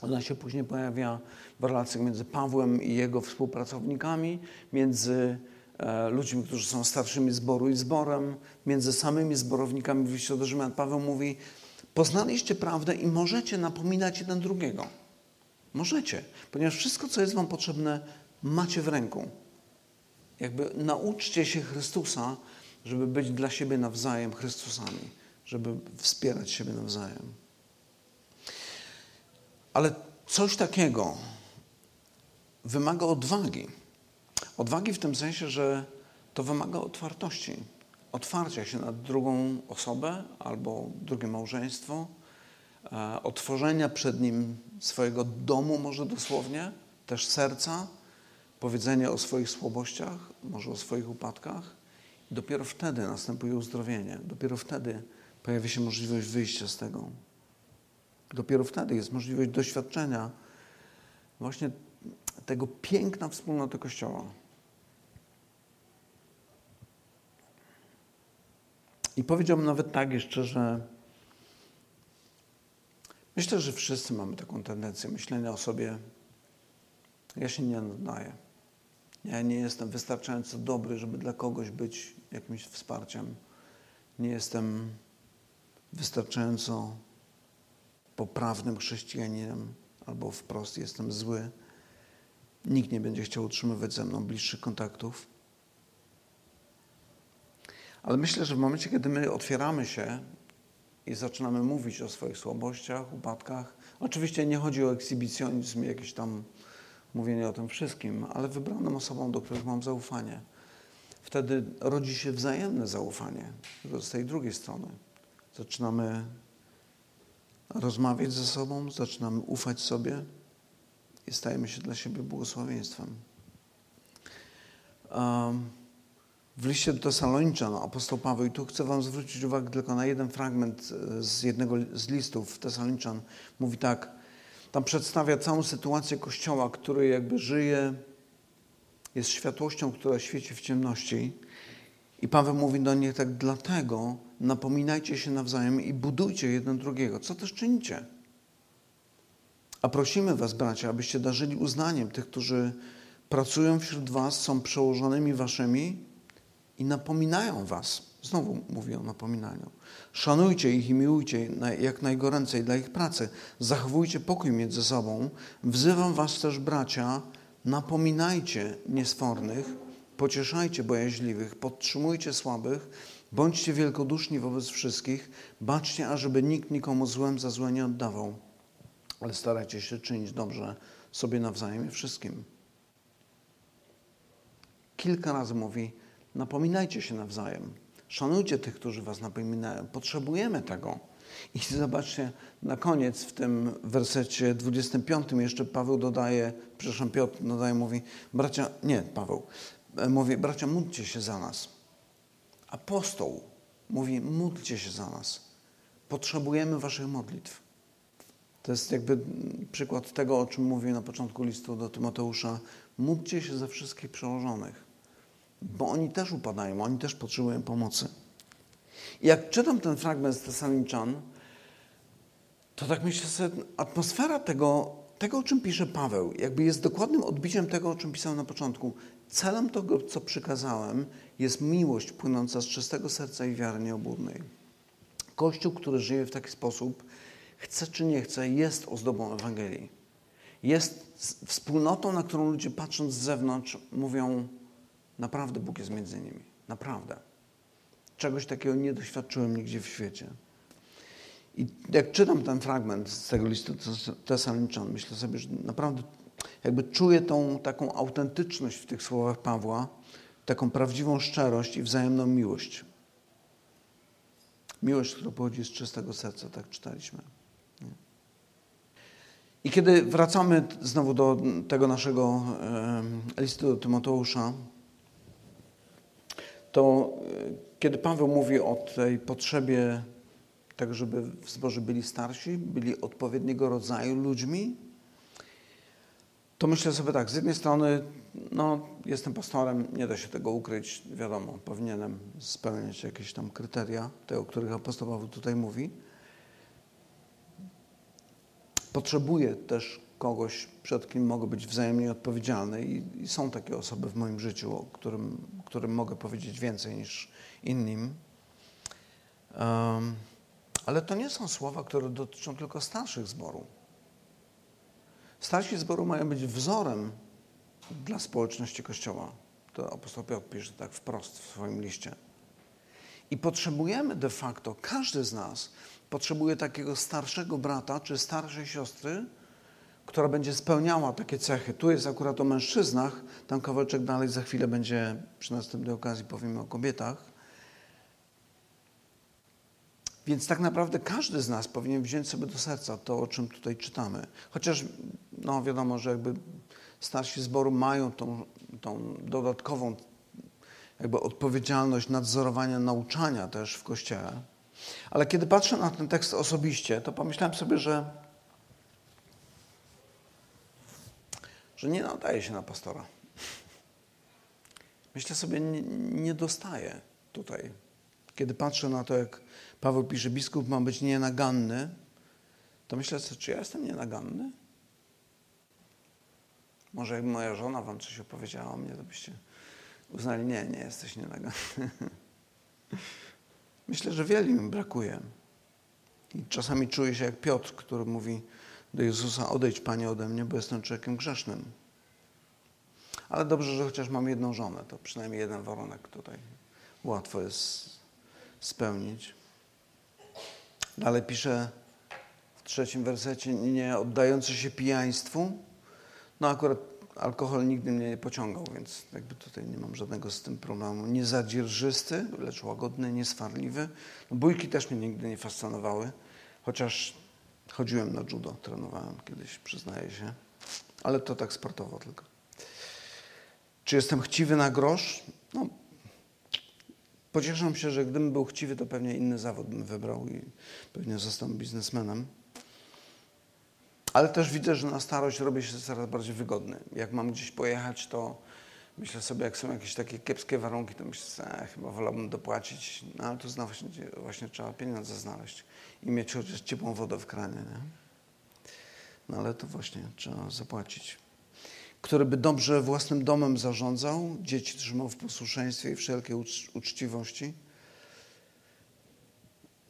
Ona się później pojawia w relacjach między Pawłem i jego współpracownikami, między ludźmi, którzy są starszymi zboru i zborem, między samymi zborownikami w liście do Rzymian. Paweł mówi, poznaliście prawdę i możecie napominać jeden drugiego. Możecie, ponieważ wszystko, co jest wam potrzebne, macie w ręku. Jakby nauczcie się Chrystusa, żeby być dla siebie nawzajem Chrystusami, żeby wspierać siebie nawzajem. Ale coś takiego wymaga odwagi. Odwagi w tym sensie, że to wymaga otwartości. Otwarcia się na drugą osobę albo drugie małżeństwo, e, otworzenia przed nim swojego domu, może dosłownie, też serca, powiedzenia o swoich słabościach, może o swoich upadkach. Dopiero wtedy następuje uzdrowienie. Dopiero wtedy pojawia się możliwość wyjścia z tego. Dopiero wtedy jest możliwość doświadczenia właśnie tego piękna wspólnoty Kościoła. I powiedziałbym nawet tak jeszcze, że myślę, że wszyscy mamy taką tendencję myślenia o sobie, ja się nie nadaję. Ja nie jestem wystarczająco dobry, żeby dla kogoś być jakimś wsparciem. Nie jestem wystarczająco poprawnym chrześcijaninem, albo wprost jestem zły. Nikt nie będzie chciał utrzymywać ze mną bliższych kontaktów. Ale myślę, że w momencie, kiedy my otwieramy się i zaczynamy mówić o swoich słabościach, upadkach, oczywiście nie chodzi o ekshibicjonizm, jakieś tam mówienie o tym wszystkim, ale wybranym osobom, do których mam zaufanie. Wtedy rodzi się wzajemne zaufanie z tej drugiej strony. Zaczynamy rozmawiać ze sobą, zaczynamy ufać sobie i stajemy się dla siebie błogosławieństwem. W liście do Tesaloniczan apostoł Paweł, i tu chcę Wam zwrócić uwagę tylko na jeden fragment z jednego z listów Tesaloniczan, mówi tak, tam przedstawia całą sytuację Kościoła, który jakby żyje, jest światłością, która świeci w ciemności. I Paweł mówi do nich tak, dlatego napominajcie się nawzajem i budujcie jeden drugiego, co też czynicie. A prosimy Was, bracia, abyście darzyli uznaniem tych, którzy pracują wśród Was, są przełożonymi Waszymi i napominają Was. Znowu mówię o napominaniu. Szanujcie ich i miłujcie jak najgoręcej dla ich pracy. Zachowujcie pokój między sobą. Wzywam Was też, bracia, napominajcie niesfornych, pocieszajcie bojaźliwych, podtrzymujcie słabych, bądźcie wielkoduszni wobec wszystkich, baczcie, ażeby nikt nikomu złem za złe nie oddawał, ale starajcie się czynić dobrze sobie nawzajem i wszystkim. Kilka razy mówi, napominajcie się nawzajem. Szanujcie tych, którzy was napominają. Potrzebujemy tego. I zobaczcie, na koniec w tym wersecie 25 jeszcze Paweł dodaje, przepraszam, Piotr dodaje, mówi, bracia, nie, Paweł, e, mówi, bracia, módlcie się za nas. Apostoł mówi, módlcie się za nas. Potrzebujemy waszych modlitw. To jest jakby przykład tego, o czym mówię na początku listu do Tymoteusza. Módlcie się za wszystkich przełożonych bo oni też upadają, oni też potrzebują pomocy. I jak czytam ten fragment z Tesaloniczan, to tak myślę sobie, atmosfera tego, tego, o czym pisze Paweł, jakby jest dokładnym odbiciem tego, o czym pisał na początku. Celem tego, co przykazałem, jest miłość płynąca z czystego serca i wiary nieobudnej. Kościół, który żyje w taki sposób, chce czy nie chce, jest ozdobą Ewangelii. Jest wspólnotą, na którą ludzie patrząc z zewnątrz mówią, Naprawdę Bóg jest między nimi. Naprawdę. Czegoś takiego nie doświadczyłem nigdzie w świecie. I jak czytam ten fragment z tego listu Tesaloniczan, myślę sobie, że naprawdę jakby czuję tą taką autentyczność w tych słowach Pawła, taką prawdziwą szczerość i wzajemną miłość. Miłość, która pochodzi z czystego serca, tak czytaliśmy. I kiedy wracamy znowu do tego naszego listu do Tymoteusza, to e, kiedy Paweł mówi o tej potrzebie tego, żeby w zborze byli starsi, byli odpowiedniego rodzaju ludźmi, to myślę sobie tak, z jednej strony, no, jestem pastorem, nie da się tego ukryć, wiadomo, powinienem spełniać jakieś tam kryteria, te, o których apostoł Paweł tutaj mówi. Potrzebuję też kogoś, przed kim mogę być wzajemnie odpowiedzialny i, i są takie osoby w moim życiu, o którym, którym mogę powiedzieć więcej niż innym. Um, ale to nie są słowa, które dotyczą tylko starszych zboru. Starsi zboru mają być wzorem dla społeczności Kościoła. To apostoł Piotr pisze tak wprost w swoim liście. I potrzebujemy de facto, każdy z nas potrzebuje takiego starszego brata czy starszej siostry, która będzie spełniała takie cechy. Tu jest akurat o mężczyznach, tam kawałeczek dalej za chwilę będzie przy następnej okazji powiemy o kobietach. Więc tak naprawdę każdy z nas powinien wziąć sobie do serca to, o czym tutaj czytamy. Chociaż no wiadomo, że jakby starsi zboru mają tą, tą dodatkową jakby odpowiedzialność nadzorowania nauczania też w Kościele. Ale kiedy patrzę na ten tekst osobiście, to pomyślałem sobie, że, że nie nadaje się na pastora. Myślę sobie, nie, nie dostaję tutaj. Kiedy patrzę na to, jak Paweł pisze, biskup ma być nienaganny, to myślę sobie, czy ja jestem nienaganny? Może jakby moja żona wam coś opowiedziała o mnie, to byście uznali, nie, nie jesteś nienaganny. Myślę, że wiele mi brakuje. I czasami czuję się jak Piotr, który mówi do Jezusa, odejdź Panie ode mnie, bo jestem człowiekiem grzesznym. Ale dobrze, że chociaż mam jedną żonę, to przynajmniej jeden warunek tutaj łatwo jest spełnić. Dalej pisze w trzecim wersecie, nie oddający się pijaństwu. No akurat alkohol nigdy mnie nie pociągał, więc jakby tutaj nie mam żadnego z tym problemu. Nie zadzierżysty, lecz łagodny, nieswarliwy. No, bójki też mnie nigdy nie fascynowały, chociaż chodziłem na judo, trenowałem kiedyś, przyznaję się, ale to tak sportowo tylko. Czy jestem chciwy na grosz? No, pocieszam się, że gdybym był chciwy, to pewnie inny zawód bym wybrał i pewnie został biznesmenem. Ale też widzę, że na starość robię się coraz bardziej wygodny. Jak mam gdzieś pojechać, to myślę sobie, jak są jakieś takie kiepskie warunki, to myślę e, chyba wolałbym dopłacić. No ale tu znowu właśnie, właśnie trzeba pieniądze znaleźć i mieć chociaż ciepłą wodę w kranie. Nie? No ale to właśnie trzeba zapłacić. Który by dobrze własnym domem zarządzał, dzieci trzymał w posłuszeństwie i wszelkiej uczciwości.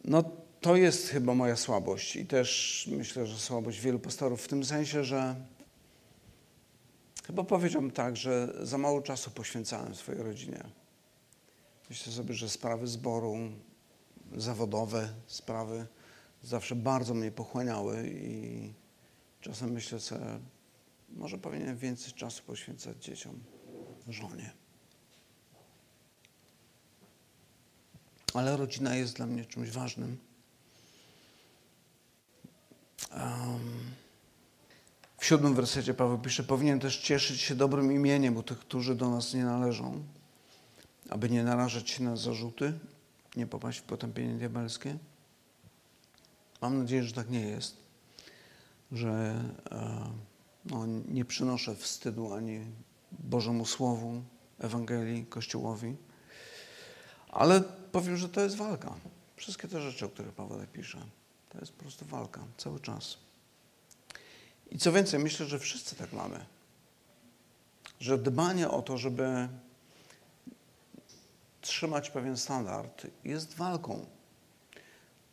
No to jest chyba moja słabość i też myślę, że słabość wielu pastorów w tym sensie, że chyba powiedziałbym tak, że za mało czasu poświęcałem swojej rodzinie. Myślę sobie, że sprawy zboru, zawodowe sprawy zawsze bardzo mnie pochłaniały i czasem myślę sobie, może powinienem więcej czasu poświęcać dzieciom, żonie. Ale rodzina jest dla mnie czymś ważnym. W siódmym wersecie Paweł pisze, powinien też cieszyć się dobrym imieniem u tych, którzy do nas nie należą, aby nie narażać się na zarzuty, nie popaść w potępienie diabelskie. Mam nadzieję, że tak nie jest, że e, no, nie przynoszę wstydu ani Bożemu Słowu, Ewangelii, Kościołowi, ale powiem, że to jest walka. Wszystkie te rzeczy, o których Paweł pisze. To jest po prostu walka cały czas. I co więcej, myślę, że wszyscy tak mamy. Że dbanie o to, żeby trzymać pewien standard, jest walką.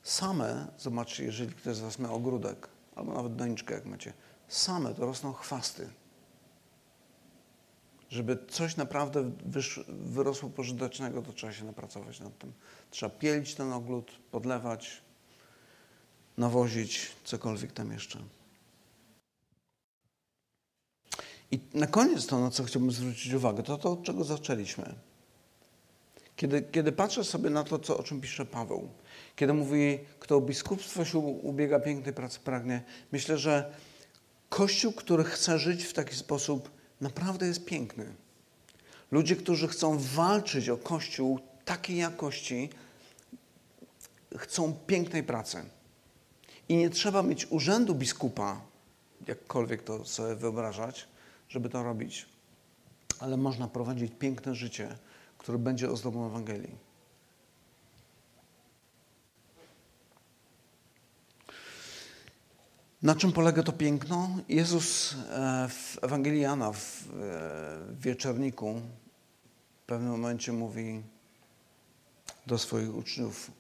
Same, zobaczcie, jeżeli ktoś z Was ma ogródek, albo nawet doniczkę, jak macie, same to rosną chwasty. Żeby coś naprawdę wyrosło pożytecznego, to trzeba się napracować nad tym. Trzeba pielić ten ogród, podlewać, nawozić, cokolwiek tam jeszcze. I na koniec to, na co chciałbym zwrócić uwagę, to to, od czego zaczęliśmy. Kiedy, kiedy patrzę sobie na to, co, o czym pisze Paweł, kiedy mówi, kto o biskupstwo się ubiega, pięknej pracy pragnie, myślę, że Kościół, który chce żyć w taki sposób, naprawdę jest piękny. Ludzie, którzy chcą walczyć o Kościół takiej jakości, chcą pięknej pracy. I nie trzeba mieć urzędu biskupa, jakkolwiek to sobie wyobrażać, żeby to robić. Ale można prowadzić piękne życie, które będzie ozdobą Ewangelii. Na czym polega to piękno? Jezus e, w Ewangelii Jana, w e, wieczorniku, w pewnym momencie mówi do swoich uczniów: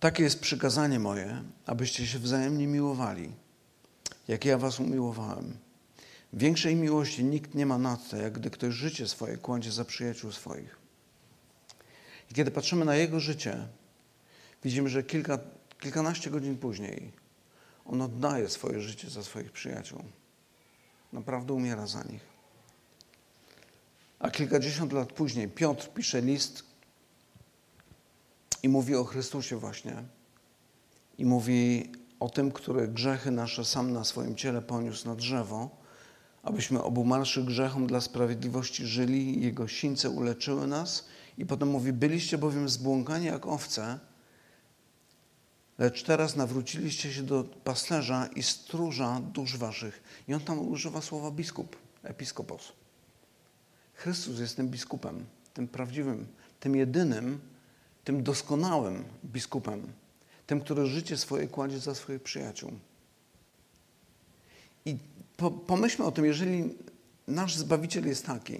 Takie jest przykazanie moje, abyście się wzajemnie miłowali, jak ja was umiłowałem. Większej miłości nikt nie ma nad to, jak gdy ktoś życie swoje kładzie za przyjaciół swoich. I kiedy patrzymy na jego życie, widzimy, że kilka, kilkanaście godzin później on oddaje swoje życie za swoich przyjaciół. Naprawdę umiera za nich. A kilkadziesiąt lat później Piotr pisze list i mówi o Chrystusie właśnie. I mówi o tym, który grzechy nasze sam na swoim ciele poniósł na drzewo, abyśmy obumarszy grzechom dla sprawiedliwości żyli, Jego sińce uleczyły nas. I potem mówi, byliście bowiem zbłąkani jak owce, lecz teraz nawróciliście się do pasterza i stróża dusz waszych. I on tam używa słowa biskup, episkopos. Chrystus jest tym biskupem, tym prawdziwym, tym jedynym, tym doskonałym biskupem, tym, który życie swoje kładzie za swoich przyjaciół. I po, pomyślmy o tym, jeżeli nasz Zbawiciel jest taki,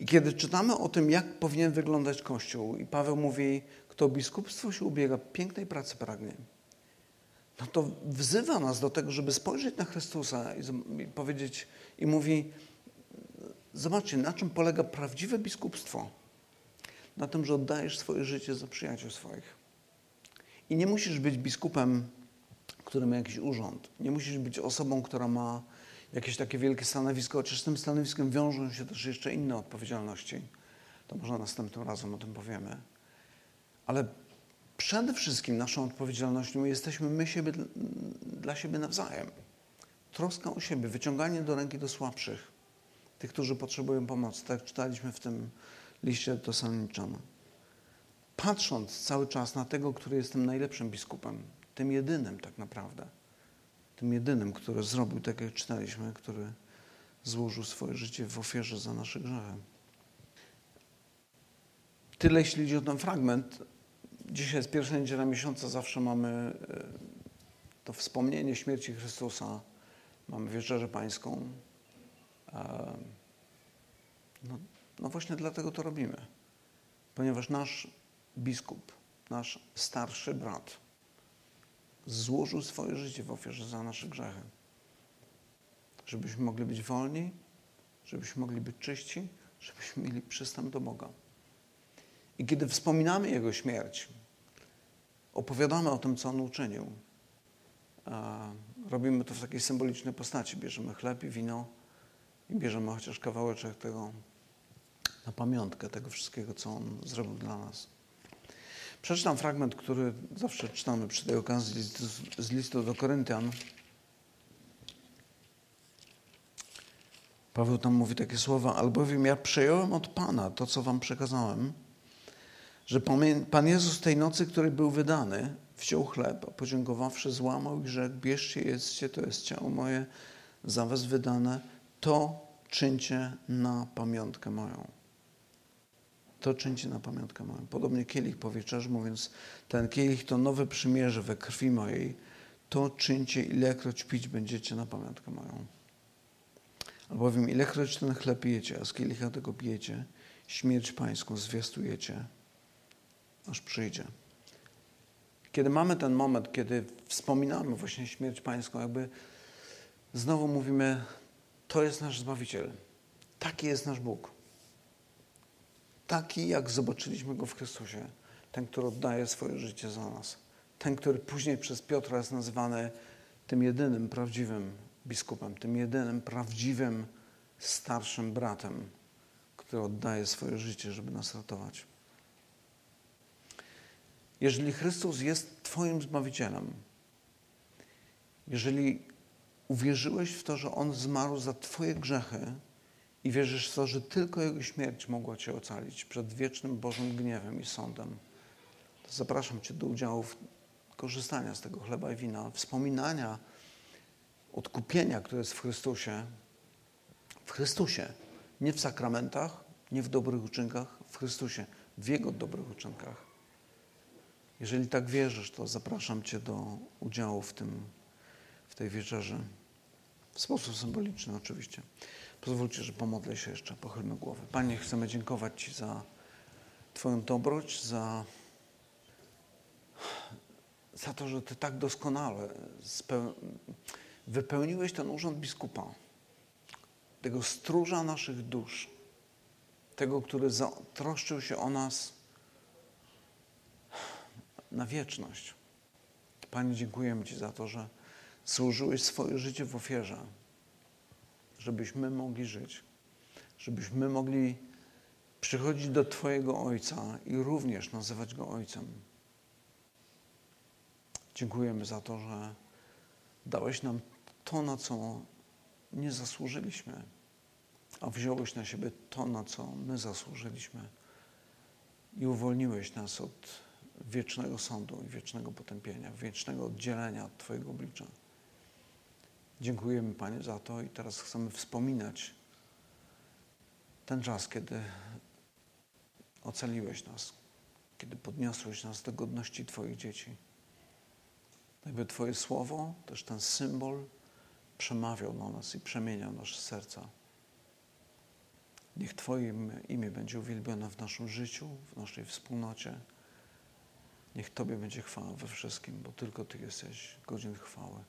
i kiedy czytamy o tym, jak powinien wyglądać Kościół, i Paweł mówi, kto biskupstwo się ubiega, pięknej pracy pragnie, no to wzywa nas do tego, żeby spojrzeć na Chrystusa i, i powiedzieć, i mówi, zobaczcie, na czym polega prawdziwe biskupstwo. Na tym, że oddajesz swoje życie za przyjaciół swoich. I nie musisz być biskupem, który ma jakiś urząd. Nie musisz być osobą, która ma jakieś takie wielkie stanowisko, chociaż z tym stanowiskiem wiążą się też jeszcze inne odpowiedzialności. To może następnym razem o tym powiemy. Ale przede wszystkim naszą odpowiedzialnością jesteśmy my siebie, dla siebie nawzajem. Troska o siebie, wyciąganie do ręki do słabszych, tych, którzy potrzebują pomocy. Tak czytaliśmy w tym liście do Saloniczana. Patrząc cały czas na tego, który jest tym najlepszym biskupem, tym jedynym tak naprawdę tym jedynym, który zrobił, tak jak czytaliśmy, który złożył swoje życie w ofierze za nasze grzechy. Tyle, jeśli chodzi o ten fragment. Dzisiaj jest pierwsza niedziela miesiąca, zawsze mamy e, to wspomnienie śmierci Chrystusa. Mamy Wieczerzę Pańską. No, no właśnie dlatego to robimy. Ponieważ nasz biskup, nasz starszy brat, złożył swoje życie w ofierze za nasze grzechy. Żebyśmy mogli być wolni, żebyśmy mogli być czyści, żebyśmy mieli przystęp do Boga. I kiedy wspominamy Jego śmierć, opowiadamy o tym, co On uczynił, robimy to w takiej symbolicznej postaci. Bierzemy chleb i wino i bierzemy chociaż kawałeczek tego na pamiątkę tego wszystkiego, co On zrobił dla nas. Przeczytam fragment, który zawsze czytamy przy tej okazji z listu do Koryntian. Paweł tam mówi takie słowa, albowiem ja przejąłem od Pana to, co wam przekazałem, że Pan Jezus tej nocy, której był wydany, wziął chleb, a podziękowawszy złamał i rzekł, bierzcie, jedzcie, to jest ciało moje za was wydane, to czyńcie na pamiątkę moją to czyńcie na pamiątkę moją. Podobnie kielich po wieczerzy, mówiąc, ten kielich to nowe przymierze we krwi mojej, to czyńcie, ilekroć pić będziecie na pamiątkę moją. Albowiem ilekroć ten chleb a z kielicha tego pijecie, śmierć pańską zwiastujecie, aż przyjdzie. Kiedy mamy ten moment, kiedy wspominamy właśnie śmierć pańską, jakby znowu mówimy, to jest nasz Zbawiciel. Taki jest nasz Bóg taki, jak zobaczyliśmy Go w Chrystusie. ten, który oddaje swoje życie za nas, ten, który później przez Piotra jest nazywany tym jedynym prawdziwym biskupem, tym jedynym prawdziwym starszym bratem, który oddaje swoje życie, żeby nas ratować. Jeżeli Chrystus jest Twoim Zbawicielem, jeżeli uwierzyłeś w to, że On zmarł za Twoje grzechy i wierzysz w to, że tylko Jego śmierć mogła Cię ocalić przed wiecznym Bożym gniewem i sądem, to zapraszam Cię do udziału w korzystania z tego chleba i wina, wspominania odkupienia, które jest w Chrystusie, w Chrystusie, nie w sakramentach, nie w dobrych uczynkach, w Chrystusie, w Jego dobrych uczynkach. Jeżeli tak wierzysz, to zapraszam Cię do udziału w, tym, w tej wieczerzy. W sposób symboliczny oczywiście. Pozwólcie, że pomodlę się jeszcze, pochylmy głowy. Panie, chcemy dziękować Ci za Twoją dobroć, za, za to, że Ty tak doskonale wypełniłeś ten urząd biskupa, tego stróża naszych dusz, tego, który troszczył się o nas na wieczność. Panie, dziękujemy Ci za to, że służyłeś swoje życie w ofierze, żebyśmy mogli żyć, żebyśmy mogli przychodzić do Twojego Ojca i również nazywać Go Ojcem. Dziękujemy za to, że dałeś nam to, na co nie zasłużyliśmy, a wziąłeś na siebie to, na co my zasłużyliśmy i uwolniłeś nas od wiecznego sądu i wiecznego potępienia, wiecznego oddzielenia od Twojego oblicza. Dziękujemy Panie za to i teraz chcemy wspominać ten czas, kiedy ocaliłeś nas, kiedy podniosłeś nas do godności Twoich dzieci. Jakby Twoje słowo, też ten symbol przemawiał do nas i przemieniał nasze serca. Niech Twoje imię będzie uwielbione w naszym życiu, w naszej wspólnocie. Niech Tobie będzie chwała we wszystkim, bo tylko Ty jesteś godzien chwały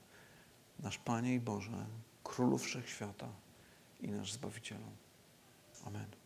nasz Panie i Boże, Królu Wszechświata i nasz Zbawicielu. Amen.